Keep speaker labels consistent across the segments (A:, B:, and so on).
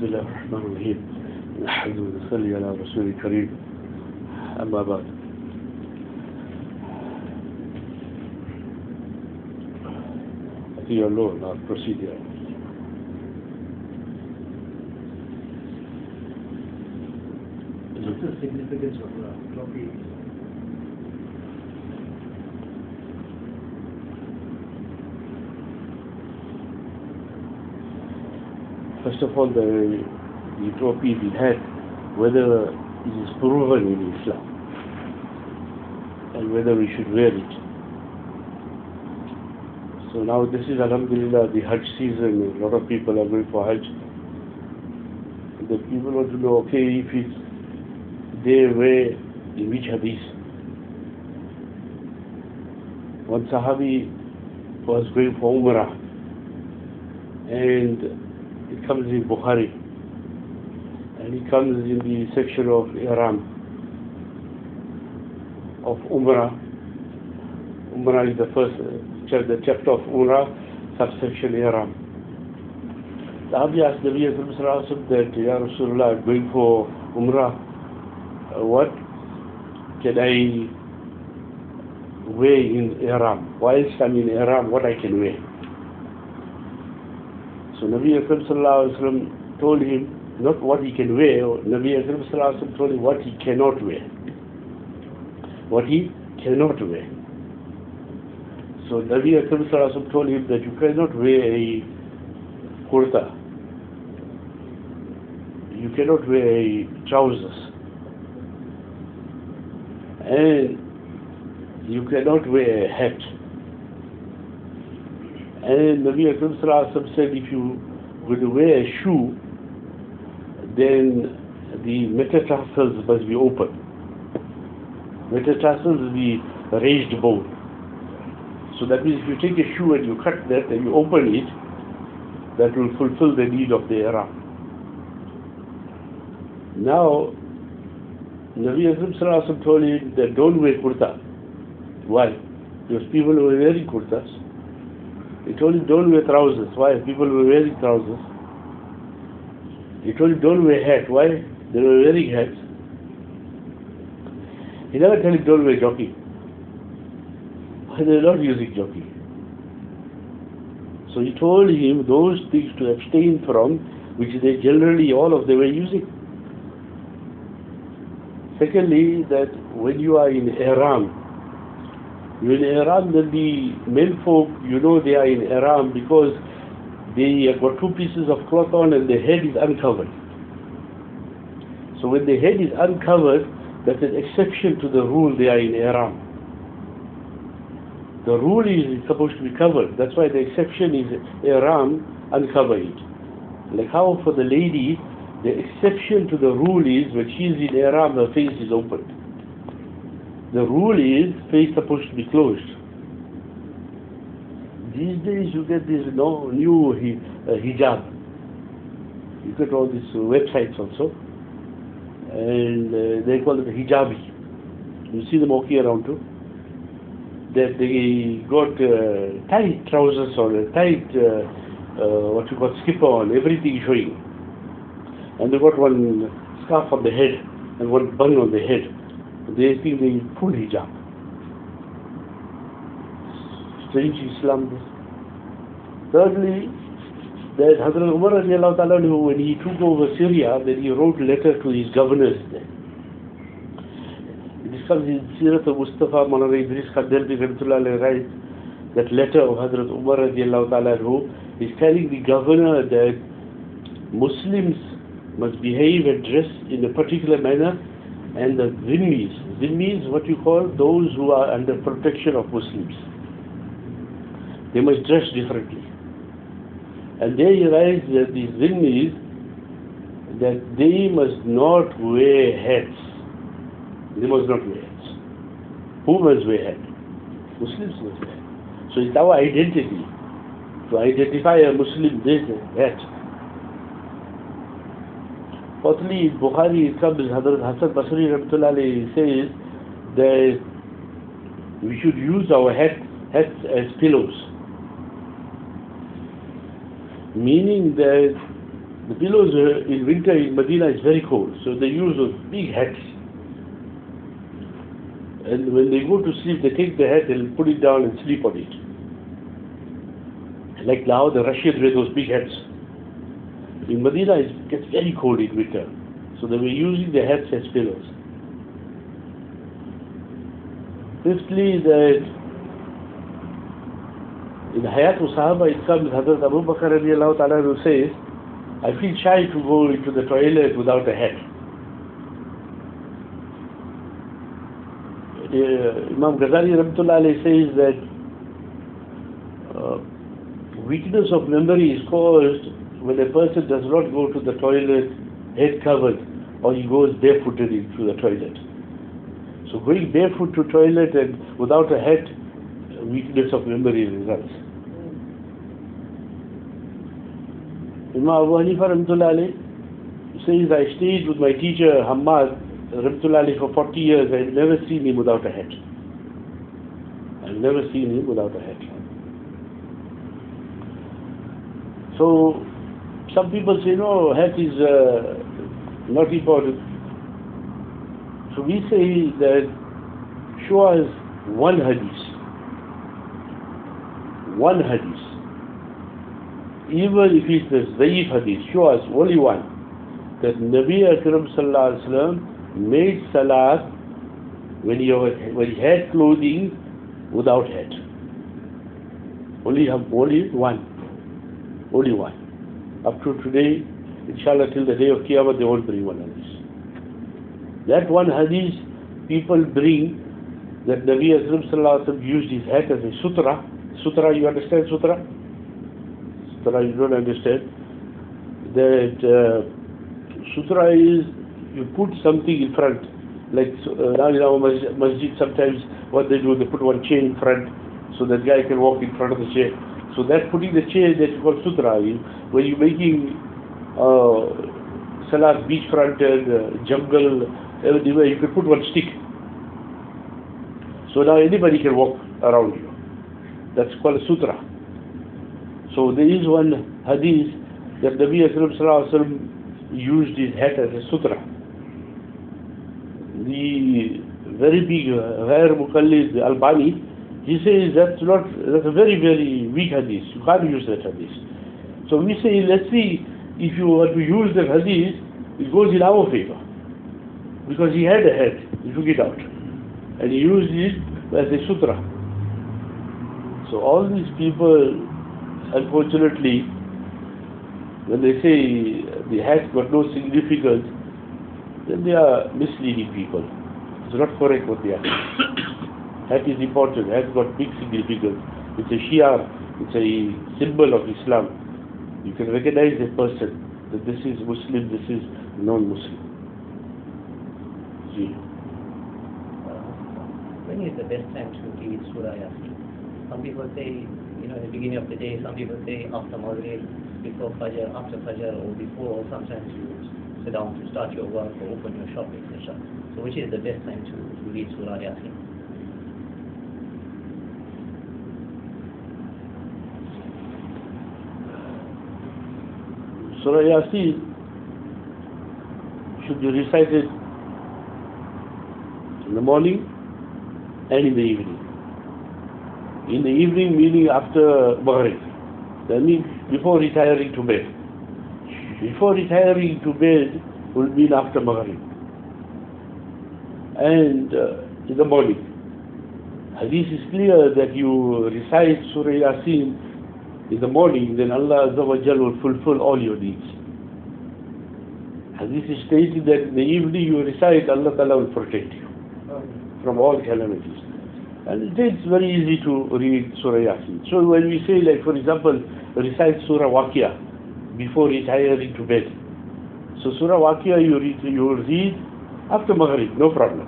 A: بسم الله الرحمن الرحيم نحمد ونصلي على رسول الكريم أما بعد low now, proceed here.
B: What's the significance of uh, floppy?
A: First of all, the, the we had, whether it is proven in Islam and whether we should wear it. So now this is Alhamdulillah the Hajj season, a lot of people are going for Hajj. The people want to know, okay, if it's their way, in which hadith? One Sahabi was going for Umrah and it comes in Bukhari and it comes in the section of Ihram of Umrah. Umrah is the first uh, chap- the chapter of Umrah, subsection Ihram. The Sahabi asked the Nabi that, Ya Rasulullah, going for Umrah. Uh, what can I wear in Ihram? Whilst I'm in Ihram, what I can wear? So Nabi Akram told him not what he can wear, Nabi Akram told him what he cannot wear. What he cannot wear. So Nabi Akram told him that you cannot wear a kurta. You cannot wear a trousers. And you cannot wear a hat. And Nabi Akram said if you would wear a shoe, then the metatarsals must be open. Metatarsals is the raised bone. So that means if you take a shoe and you cut that and you open it, that will fulfill the need of the ihram. Now, Nabi Alaihi told him that don't wear kurta. Why? Because people were wearing kurtas. He told him don't wear trousers. Why? People were wearing trousers. He told him don't wear hat. Why? They were wearing hats. He never told him don't wear jockey. Why? They were not using jockey. So he told him those things to abstain from which they generally all of them were using. Secondly, that when you are in you're in then the men folk, you know they are in Ihram because they have got two pieces of cloth on and the head is uncovered. So when the head is uncovered, that's an exception to the rule they are in Ihram. The rule is it's supposed to be covered. That's why the exception is Ihram, uncover it. Like how for the lady, the exception to the rule is when she's in Ihram, her face is open. The rule is face supposed to be closed. These days you get this no, new uh, hijab. You get all these uh, websites also. And uh, they call it hijabi. You see them walking around too. That they got uh, tight trousers on, a tight, uh, uh, what you call skipper on, everything showing. And they got one scarf on the head and one bun on the head. They think they full hijab. Strange Islam. Thirdly, that Hazrat Umar radiallahu when he took over Syria, then he wrote letter to his governors there. This comes in Sirat al-Mustafa Maulana Idris Kandhlawi Rahmatullah writes that letter of Hazrat Umar radiallahu anhu is telling the governor that Muslims must behave and dress in a particular manner and the zimmis, zimmis what you call those who are under protection of Muslims. They must dress differently. And they he writes that the zimmis, that they must not wear hats. They must not wear hats. Who must wear hat? Muslims must wear. So it's our identity. To identify a Muslim, this hat. Fourthly, Bukhari comes, Hazrat Hassan Basri Rahmatullah alayhi says that we should use our head, heads as pillows. Meaning that The pillows uh, in winter in Medina is very cold, so they use big hats. And when they go to sleep, they take the hat and put it down and sleep on it. Like now the Russians wear those big hats. In Medina it gets very cold in winter, so they were using the hats as pillows. Fifthly, that in Hayat Sahaba it comes, Hazrat Abu Bakr ta'ala who says, I feel shy to go into the toilet without a hat. Uh, Imam Ghazali Rahmatullah alayhi says that uh, weakness of memory is caused when a person does not go to the toilet head covered or he goes barefooted into the toilet. So going barefoot to toilet and without a hat, weakness of memory results. Imam Abu Hanifa says, I stayed with my teacher Hamad Rahmatullah for 40 years. I've never seen him without a hat. I've never seen him without a hat. So, some people say, no, hat is uh, not important. So we say that show us one hadith. One hadith. Even if it's the Zaif hadith, show us only one. That Nabi Akram made salat when he, when he had clothing without hat. Only, only one. Only one. Up to today, inshallah, till the day of Qiyamah, they won't bring one hadith. That one hadith, people bring that Nabi wasallam used his hat as a sutra. Sutra, you understand sutra? Sutra, you don't understand. That uh, sutra is you put something in front. Like uh, now in our masjid, sometimes what they do, they put one chair in front so that guy can walk in front of the chair. So that putting the chair that you call sutra. When you're making uh, salat beachfront and uh, jungle, everywhere, you can put one stick. So now anybody can walk around you. That's called sutra. So there is one hadith that Nabi wasallam used his hat as a sutra. The very big uh, Ghair Mukallid Albani, he says that's not, that's a very, very weak hadith. You can't use that hadith. So we say, let's see, if you were to use that hadith, it goes in our favor. Because he had a head, he took it out. And he used it as a sutra. So all these people, unfortunately, when they say the hat got no significance, then they are misleading people. It's not correct what they are Hat is important, hat got big significance. It's a Shia. it's a symbol of Islam. You can recognize a person that this is Muslim, this is non-Muslim. See.
C: When is the best time to read Surah Yasin? Some people say, you know, the beginning of the day, some people say after Maghrib, before Fajr, after Fajr, or before, or sometimes you sit down to start your work or open your shop, etc. So which is the best time to, to read Surah Yasin?
A: Surah Yasin should be recited in the morning and in the evening. In the evening meaning after Maghrib. That means before retiring to bed. Before retiring to bed will mean after Maghrib. And uh, in the morning. Hadith is clear that you recite Surah Yasin in the morning, then Allah Azza wa will fulfill all your needs. Hadith is stating that in the evening you recite, Allah Ta'ala will protect you from all calamities. And it's very easy to read Surah Yasin. So when we say, like for example, recite Surah Waqia before retiring to bed. So Surah Waqia you read, you will read after Maghrib, no problem.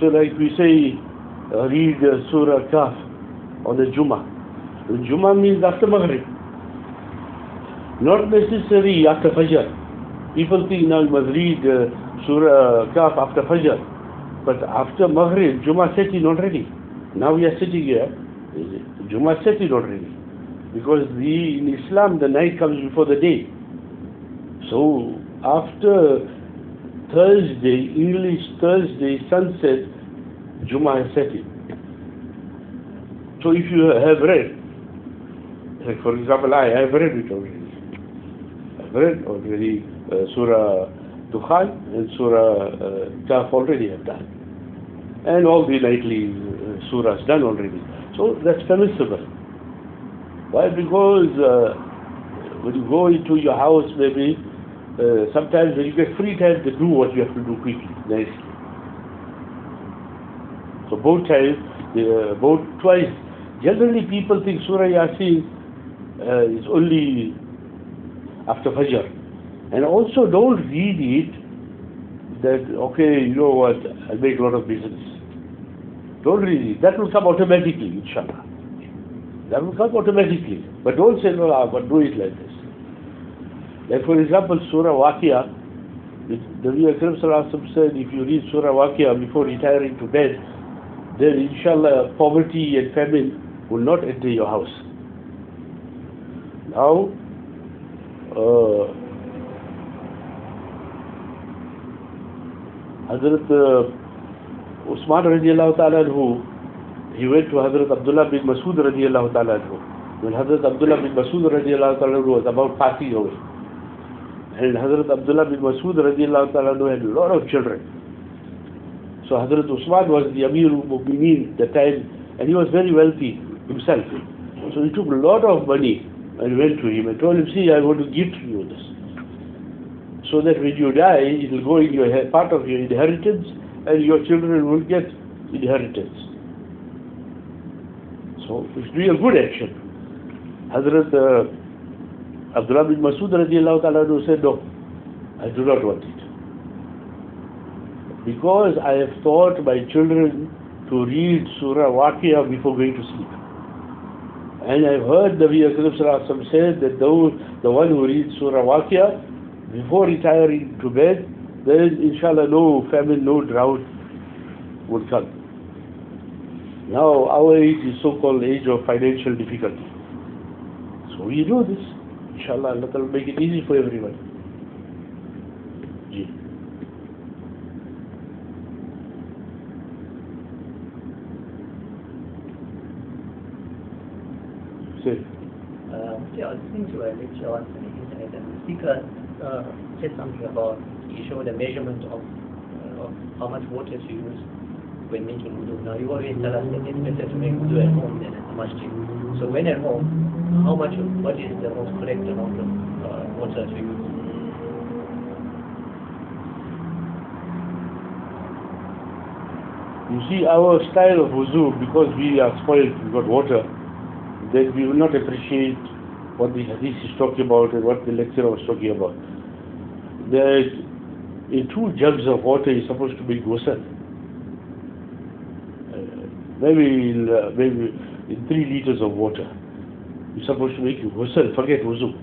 A: So like we say, read Surah Kahf on the Jummah. Jummah means after Maghrib. Not necessary after Fajr. People think now you must read uh, Surah Kahf after Fajr. But after Maghrib, Jummah setting already. Now we are sitting here, Jummah setting already. Because the, in Islam the night comes before the day. So after Thursday, English Thursday sunset, Juma is setting. So if you have read, like for example, I have read it already. I've read already uh, Surah Dukhan and Surah uh, already have done. And all the nightly uh, surahs done already. So that's permissible. Why? Because uh, when you go into your house, maybe uh, sometimes when you get free time to do what you have to do quickly, nicely. So both times, uh, both twice. Generally, people think Surah Yasin uh, is only after Fajr, and also don't read it that okay, you know what, I'll make a lot of business. Don't read it. That will come automatically, inshallah. That will come automatically. But don't say, no, I but do it like this. Like for example, Surah Waqia, the Nabi Akram said, if you read Surah Waqia before retiring to bed, then inshallah poverty and famine will not enter your house. Now, uh, Hazrat uh, Usman radiallahu ta'ala anhu, he went to Hazrat Abdullah bin Masud radiallahu ta'ala anhu. When Hazrat Abdullah bin Masud radiallahu ta'ala anhu was about passing away. And Hazrat Abdullah bin Masud radiallahu ta'ala anhu had a lot of children. So Hazrat Usman was the Amir Mu'mineen that time and he was very wealthy himself. So he took a lot of money and went to him and told him, see, I want to gift you this. So that when you die, it will go in your part of your inheritance and your children will get inheritance. So it's really a good action. Hazrat uh, Abdullah bin Masud radiallahu ta'ala said, no, I do not want it. Because I have taught my children to read Surah Waqia before going to sleep. And I've heard Nabi Akram said that the, the one who reads Surah Waqia before retiring to bed, then inshallah no famine, no drought would come. Now our age is so-called age of financial difficulty. So we do this. Inshallah Allah will make it easy for everyone. Ji. Say.
C: Uh, yeah, I was listening to a lecture on the internet and the speaker uh, said something about, he showed a measurement of, uh, of how much water to use when making wudu. Now you always tell us that it's better to make wudu at home than at the masjid. So when at home, how much, what is the most correct amount of uh, water to use?
A: You see, our style of wuzu, because we are spoiled, we've got water, then we will not appreciate what the hadith is talking about and what the lecturer was talking about. That in two jugs of water is supposed to be ghusl. Uh, maybe, in, uh, maybe in three liters of water, you're supposed to make you ghusl, forget wuzu.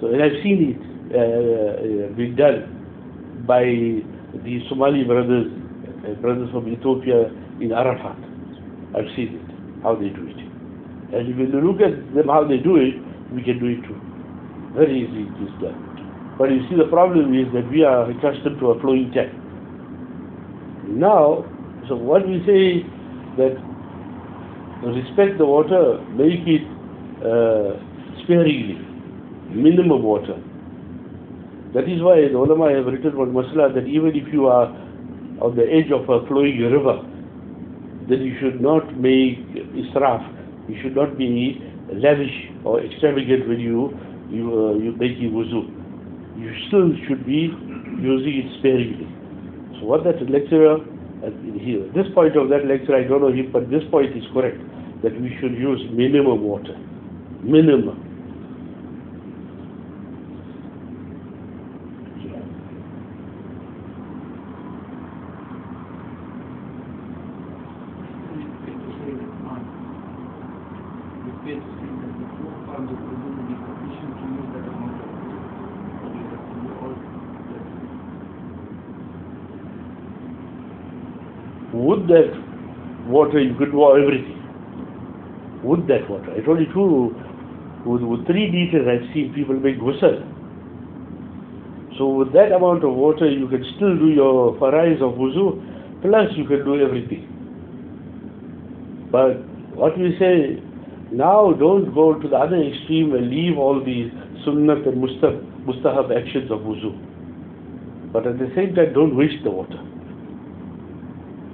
A: So, and I've seen it uh, uh, being done by the Somali brothers, uh, brothers from Ethiopia in Arafat. I've seen it, how they do it. And if you look at them how they do it, we can do it too. Very easy it is done. But you see the problem is that we are accustomed to a flowing tap. Now, so what we say that respect the water, make it uh, sparingly, minimum water. That is why the ulama have written one masala that even if you are on the edge of a flowing river, then you should not make israf, you should not be lavish or extravagant when you you uh, you make wuzu. You still should be using it sparingly. So what that lecturer uh, here, this point of that lecture, I don't know him, but this point is correct that we should use minimum water, minimum. Could do everything. Would that water. I told you two, with, with three liters I've seen people make ghusl. So with that amount of water, you can still do your farais of wuzu, plus you can do everything. But what we say, now don't go to the other extreme and leave all these sunnat and mustahab, mustahab actions of wuzu. But at the same time, don't waste the water.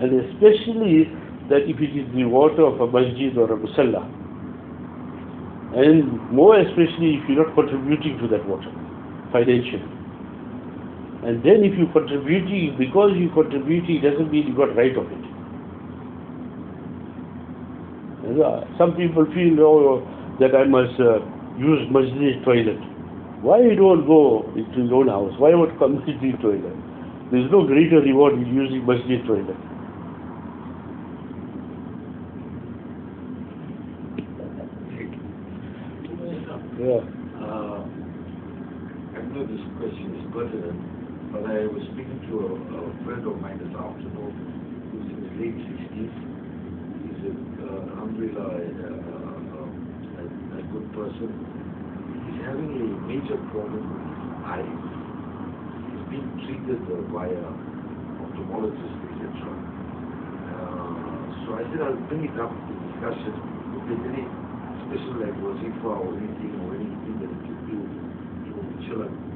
A: And especially that if it is the water of a masjid or a musalla. And more especially if you're not contributing to that water financially. And then if you're contributing, because you're contributing doesn't mean you got right of it. And, uh, some people feel oh, that I must uh, use masjid toilet. Why you don't go into your own house? Why would come masjid toilet? There's no greater reward in using masjid toilet. Yeah.
D: Uh, I know this question is pertinent, but I was speaking to a, a friend of mine this afternoon who's in his late 60s. He's a, uh, alhamdulillah, a, a, a, a good person. He's having a major problem with his eyes. He's being treated uh, via ophthalmologist, etc. Uh, so I said I'll bring it up to discussion. If there's any special like wazifa or anything or anything that he could do his.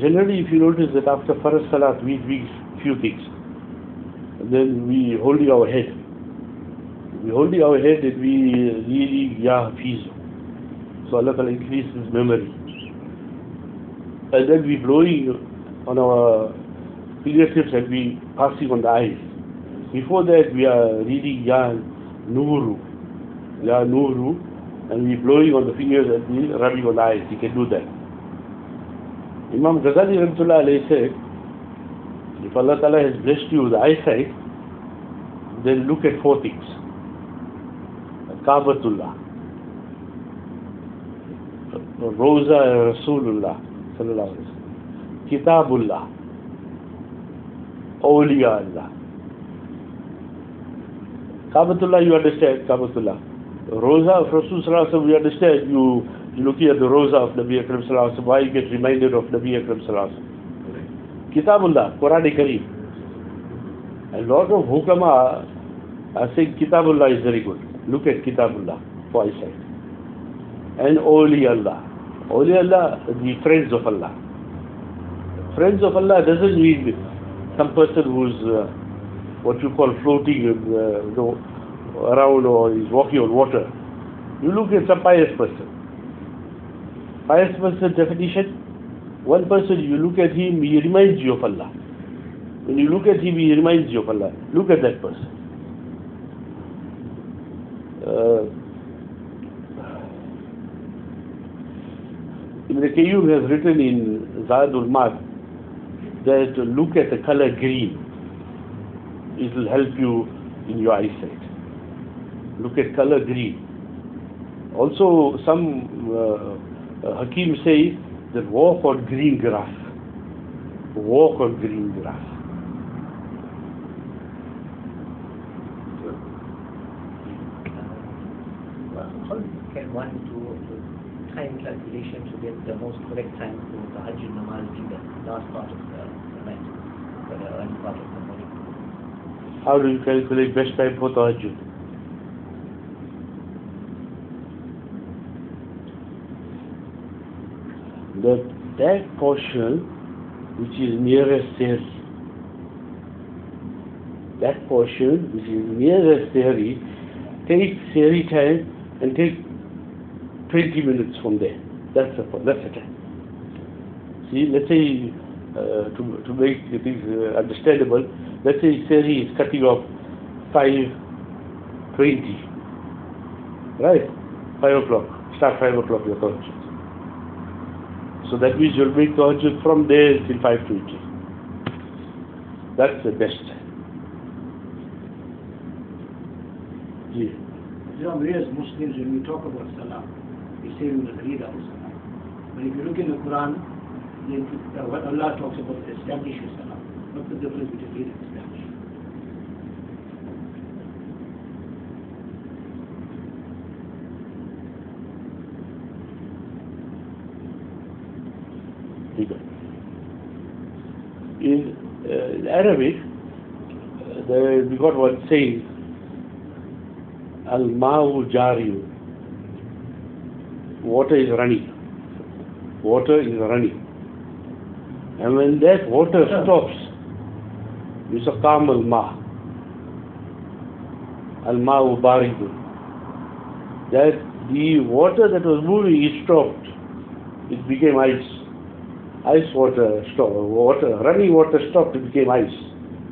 A: Generally, if you notice that after Farz Salat, we do few things. And then we holding our head. We holding our head and we really, Ya Hafiz. So Allah Ta'ala increases memory. And then we blowing on our fingertips and we passing on the eyes. Before that, we are reading Ya Nuru. Ya Nuru. And we blowing on the fingers and rubbing on the eyes. You can do that. Imam Ghazali Rahmatullah alayhi said, if Allah Ta'ala has blessed you with eyesight, then look at four things. Kaabatullah, Rosa Rasulullah, Kitabullah, Awliya Allah. کابت اللہ you understand کابت اللہ روزہ of رسول صلی اللہ علیہ وسلم you understand you look at روزہ of نبی اکرم صلی اللہ علیہ وسلم وائی گیٹ ریمائنڈر آف نبی اکرم صلی اللہ علیہ وسلم کتاب اللہ قرآن کریم لاٹ آف حکم آئی کتاب Allah is very good look at کتاب اللہ فائی سائڈ اینڈ اولی اللہ اولی Allah the friends of Allah friends of Allah doesn't mean some person whose what you call floating uh, you know, around or is walking on water. You look at some pious person. Pious person definition, one person you look at him, he reminds you of Allah. When you look at him, he reminds you of Allah. Look at that person. Uh, Ibn Qayyum has written in Zadul Mad that look at the color green. It will help you in your eyesight. Look at color green. Also, some uh, uh, Hakim say that walk on green grass. Walk on green grass.
C: How can one do time calculation to get the most correct time for tahajjud namaz in the last part of the, night, the early part of the morning?
A: How do you calculate best time for tahajjud? That that portion which is nearest Sehri, that portion which is nearest Sehri, take Sehri time and take 20 minutes from there. That's the that's the time. See, let's say uh, to to make things uh, understandable, let's say Sehri is cutting off 5.20, right? 5 o'clock, start 5 o'clock your tahajjud. So that means you'll make tahajjud from there till 5.20. That's the best. Yeah.
B: We as Muslims, when we talk about Salah, we say we will read our Salah. But if you look in the Quran, uh, Allah talks about is establishing Salah. What's the difference between heat and expansion?
A: In, uh, in Arabic, uh, there, we got one saying, Al-Ma'u Jariyu. Water is running. Water is running. And when that water stops, يسقام الماء الماء بارد that the water that was moving is stopped it became ice ice water stopped water running water stopped it became ice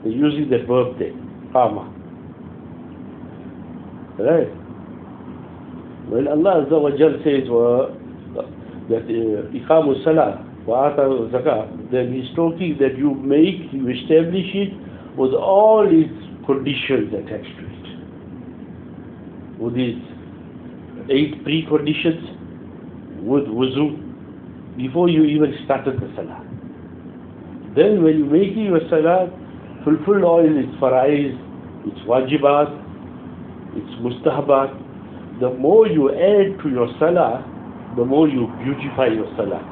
A: they're using that verb there kama right when Allah Azza wa Jal says uh, that iqamu salah wa ata zakah then he's talking that you make you establish it with all its conditions attached to it. With its eight preconditions, with wuzu, before you even started the salah. Then when you make your salah, fulfill all its fara'is, its wajibat, its mustahabat, the more you add to your salah, the more you beautify your salah.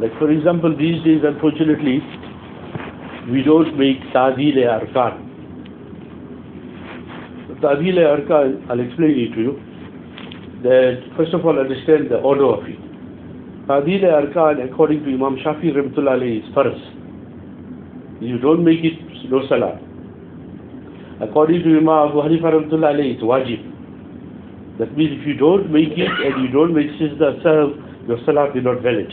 A: Like for example, these days unfortunately, we don't make Tadil Arkan. Tadil Arkan, I'll explain it to you. That first of all understand the order of it. Tadil Arkan according to Imam Shafi Rahmatullah is first. You don't make it, no salah. According to Imam Abu Hanifa Rahmatullah it's wajib. That means if you don't make it and you don't make sizda sahw, your salah is not valid.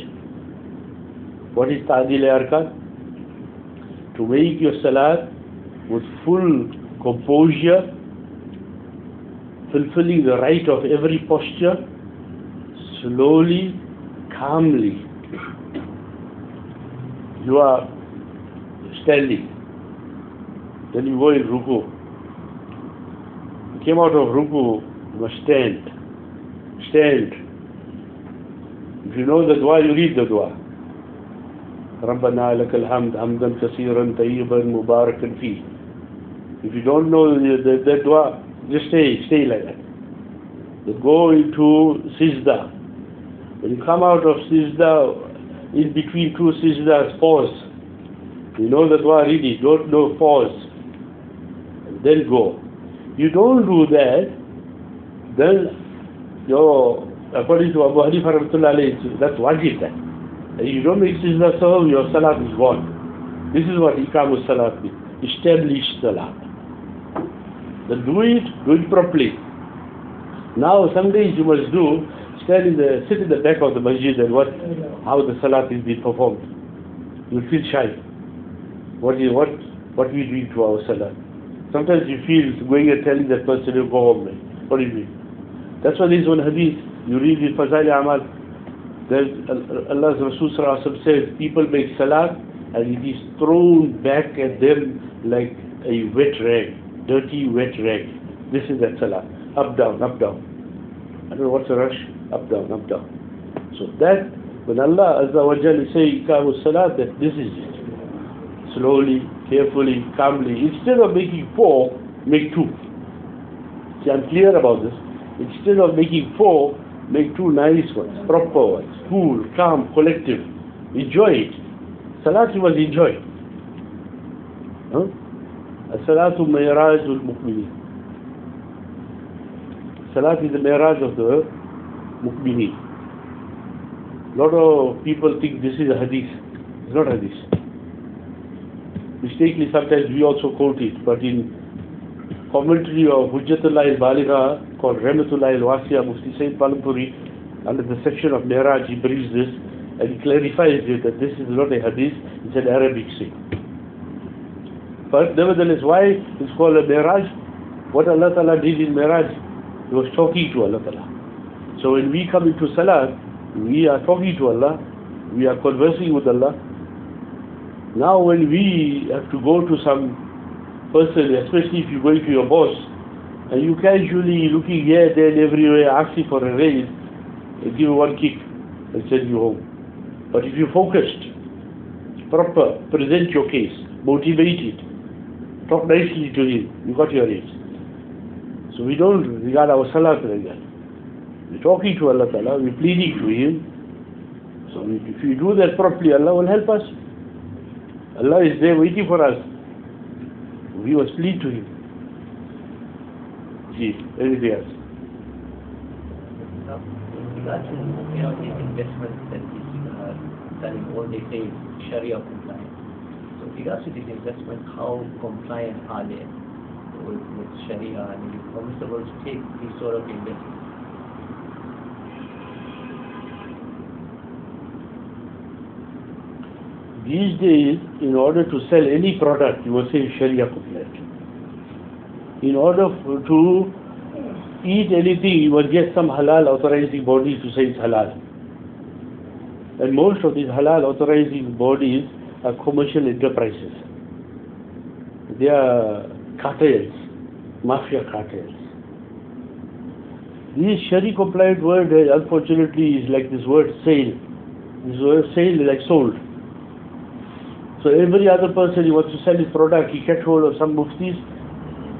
A: What is Tadil Arkan? To make your salat with full composure, fulfilling the right of every posture, slowly, calmly. You are standing, then you go in ruku. You came out of ruku, you must stand. Stand. If you know the dua, you read the dua. ربنا لك الحمد حمدا كثيرا طيبا مباركا فيه if you don't know the, the, the dua just stay stay like that you go into sizda when you come out of sizda in between two sizdas pause you know the dua read it don't know pause then go you don't do that then your according to Abu Hanifa rahmatullah that's wajib that you don't make sajda salam, your salat is gone. This is what ikamu salat means. Establish salat. Then do it, do it properly. Now some days you must do, stand in the, sit in the back of the masjid and watch how the salat is being performed. You feel shy. What is what, what we do to our salat. Sometimes you feel going and telling that person to go home. What do you mean? That's why this one hadith, you read in Fazail Amal, that Allah's Rasul says people make salat and it is thrown back at them like a wet rag, dirty wet rag. This is that salat. Up, down, up, down. I don't know what's the rush? Up, down, up, down. So that, when Allah Azza wa Jalla say Ikamu Salat, that this is it. Slowly, carefully, calmly. Instead of making four, make two. See, I'm clear about this. Instead of making four, make two nice ones, proper ones cool, calm, collective. Enjoy it. Salat you must enjoy. Huh? Salatu Mayraj al Mukmini. Salat is the Mayraj of the Mukmini. lot of people think this is a hadith. It's not hadith. Mistakenly sometimes we also quote it, but in commentary of Hujjatullah al-Baligha called Rahmatullah al-Wasiya Mufti Sayyid Palanpuri under the section of Miraj, he brings this and he clarifies it that this is not a hadith, it's an Arabic saying. But nevertheless, why it's called a Miraj? What Allah Ta'ala did in Miraj, He was talking to Allah Ta'ala. So when we come into Salah, we are talking to Allah, we are conversing with Allah. Now when we have to go to some person, especially if you're going to your boss, you casually looking here, there, and everywhere, asking for a raise, He'll give you one kick and send you home. But if you focused, proper, present your case, motivate it, talk nicely to him, you got your raise. So we don't regard our salat like that. We're talking to Allah Ta'ala, we're pleading to Him. So if you do that properly, Allah will help us. Allah is there waiting for us. We must plead to Him.
C: Regard to, you know, the investments that is uh, in all they say Sharia compliant. So with regards to these investments, how compliant are they with, with Sharia and is it permissible to take these sort of investments?
A: These days, in order to sell any product, you must say Sharia compliant. In order to eat anything, you must get some halal authorizing body to say it's halal. And most of these halal authorizing bodies are commercial enterprises. They are cartels, mafia cartels. This Sharia compliant word, uh, unfortunately, is like this word sale. This word sale is like sold. So every other person who wants to sell his product, he gets hold of some muftis,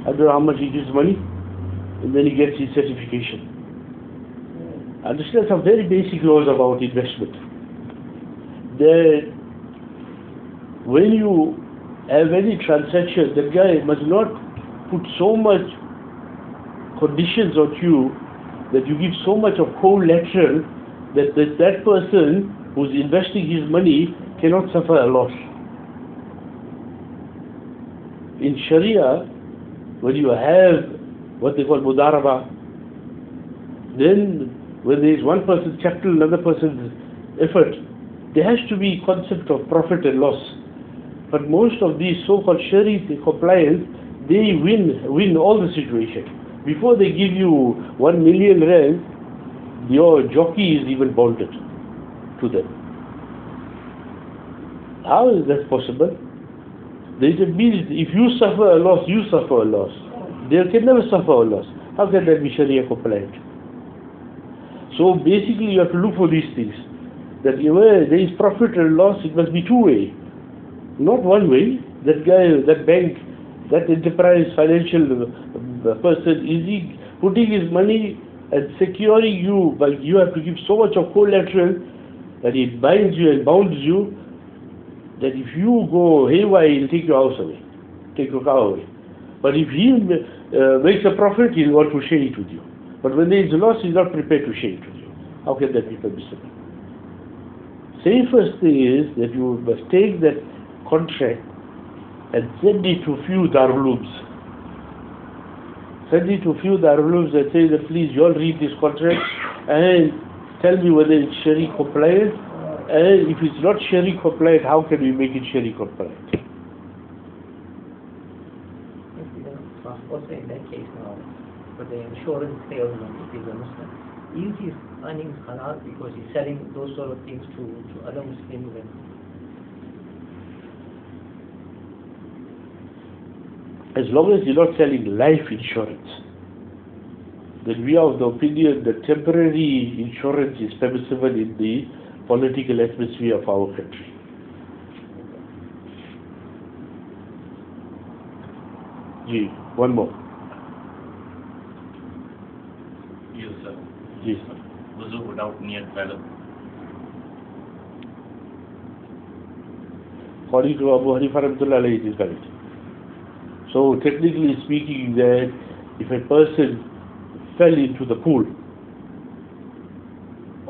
A: I don't know how much he gives money, and then he gets his certification. Understand some very basic laws about investment. That when you have any transaction, the guy must not put so much conditions on you that you give so much of collateral that, that that person who's investing his money cannot suffer a loss. In Sharia, when you have what they call mudaraba, then when there is one person's capital, another person's effort, there has to be concept of profit and loss. But most of these so-called Sharia compliance, they win win all the situation. Before they give you one million rand, your jockey is even bonded to them. How is that possible? There is a means if you suffer a loss, you suffer a loss. They can never suffer a loss. How can that be Sharia compliant? So basically you have to look for these things. That where there is profit and loss, it must be two way. Not one way. That guy, that bank, that enterprise financial uh, person, is he putting his money and securing you, but you have to give so much of collateral that it binds you and bounds you that if you go haywire, he'll take your house away, take your car away. But if he uh, makes a profit, he'll want to share it with you. But when there is a loss, he's not prepared to share it with you. How can that be permissible? Safest thing is that you must take that contract and send it to few darulums. Send it to few darulums and say that please you all read this contract and tell me whether it's Sharia compliant and if it's not Sharia compliant, how can we make it Sharia compliant?
C: Yes, you know, uh, also in that case now, for the insurance salesman, if he's a Muslim, is his earnings halal because he's selling those sort of things to, to other Muslims and
A: As long as you're not selling life insurance, then we are of the opinion that temporary insurance is permissible in the political atmosphere of our country. Ji, one more.
E: Yes, sir.
A: Ji.
E: Wuzu without niyat valid.
A: According to Abu Hanifa Rahmatullah it is valid. So technically speaking that if a person fell into the pool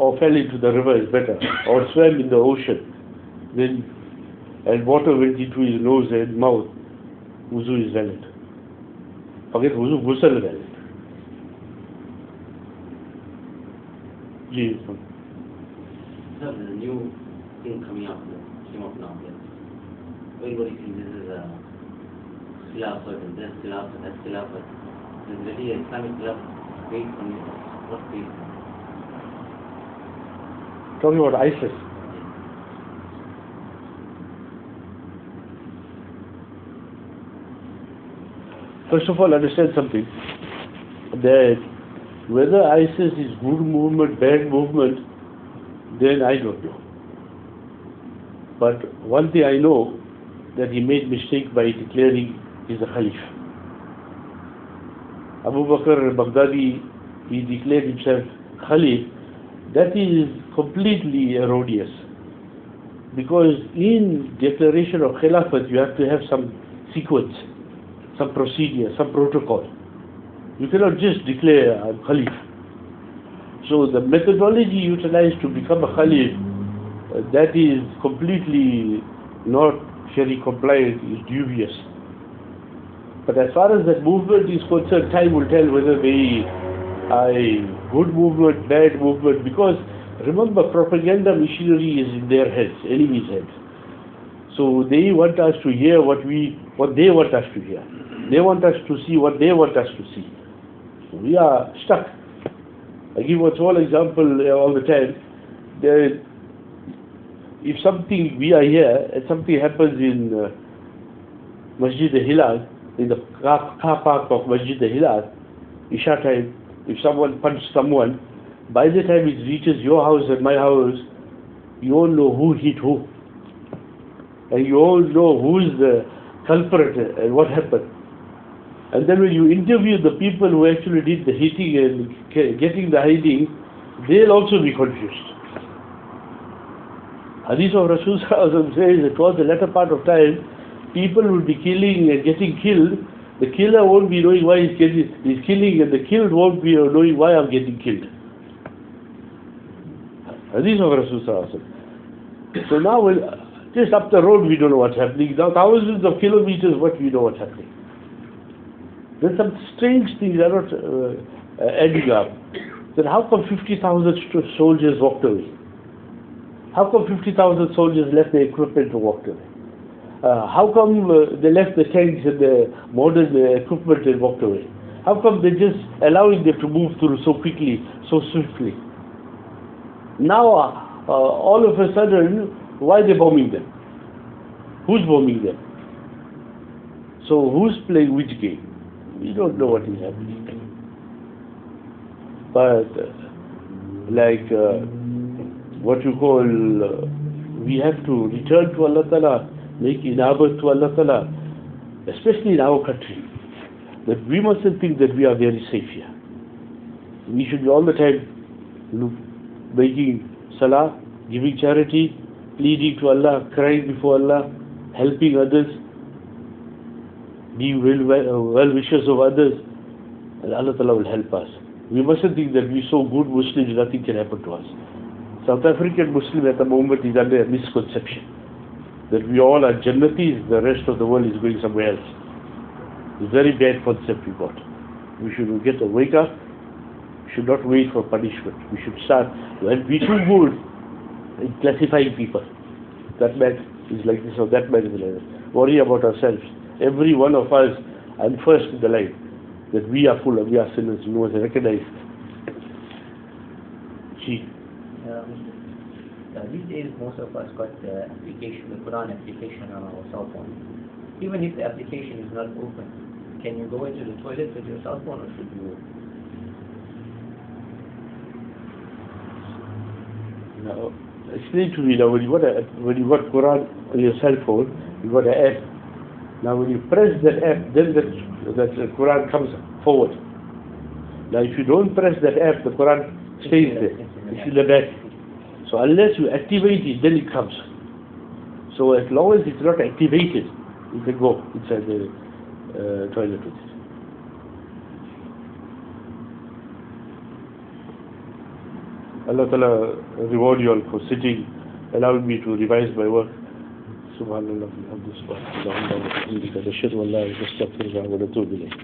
A: or fell into the river is better or swam in the ocean then and water went into his nose and mouth wuzu is valid. Forget wuzu, ghusl is valid. Ji.
F: Sir, there's a new thing coming up, came up now. That everybody thinks this is a Khilafat, and that's Khilafat, that's Khilafat. There's really a Islamic Khilafat based on what based?
A: Talking about ISIS. First of all, understand something. That whether ISIS is good movement, bad movement, then I don't know. But one thing I know, that he made mistake by declaring he's a Khalif. Abu Bakr al-Baghdadi, he declared himself Khalif. That is completely erroneous. Because in declaration of Khilafat, you have to have some sequence, some procedure, some protocol. You cannot just declare I'm Khalif. So the methodology utilized to become a Khalif, uh, that is completely not Shari compliant, is dubious. But as far as that movement is concerned, time will tell whether they are a good movement, bad movement, because remember propaganda machinery is in their heads, enemy's heads. So they want us to hear what we, what they want us to hear. They want us to see what they want us to see. We are stuck. I give one small example uh, all the time. There, if something, we are here, and something happens in uh, Masjid al-Hilal, in the car, car park of Masjid al-Hilal, Isha time, if someone punches someone, by the time it reaches your house and my house, you all know who hit who. And you all know who is the culprit uh, and what happened. And then when you interview the people who actually did the hitting and getting the hiding, they'll also be confused. Hadith of Rasul says that towards the latter part of time, people will be killing and getting killed. The killer won't be knowing why he's, getting, he's killing, and the killed won't be knowing why I'm getting killed. Hadith of Rasul So now, we'll, just up the road, we don't know what's happening. Now, thousands of kilometers, what we know what's happening. There's some strange things that are not uh, uh, adding up. Then how come 50,000 soldiers walked away? How come 50,000 soldiers left their equipment and walked away? Uh, how come uh, they left the tanks and the modern uh, equipment and walked away? How come they're just allowing them to move through so quickly, so swiftly? Now, uh, uh, all of a sudden, why are they bombing them? Who's bombing them? So, who's playing which game? We don't know what is happening. But, uh, like, uh, what you call, uh, we have to return to Allah Ta'ala, make inabat to Allah Ta'ala, especially in our country, that we mustn't think that we are very safe here. We should all the time look, making salah, giving charity, pleading to Allah, crying before Allah, helping others, being well, well, uh, well wishers of others, and Allah Ta'ala will help us. We mustn't think that we're so good Muslims, nothing can happen to us. South African Muslim at the moment is under a misconception that we all are Jannatis, the rest of the world is going somewhere else. It's a very bad concept we got. We should get a wake up. Should not wait for punishment. We should start and be too good in classifying people. That man is like this or that man is like that. Worry about ourselves. Every one of us, and first in the line, that we are full of, we are sinners. We must recognize. See,
C: Um, uh, these days, most of us got the application, the Quran application on our cell phone. Even if the application is not open, can you go into the toilet with your cell phone or should you?
A: Now, explain to me now, when you got a, when you got Quran on your cell phone, you got an app. Now when you press that app, then that, that Quran comes forward. Now if you don't press that app, the Quran stays there. It's in the back. So unless you activate it, then it comes. So as long as it's not activated, you can go inside the uh, toilet with it. Allah Ta'ala reward you all for sitting, allowing me to revise my work. سبحان الله وبحمده سبحان الله وبحمدك نشهد ان لا اله الا انت نستغفرك ونتوب اليك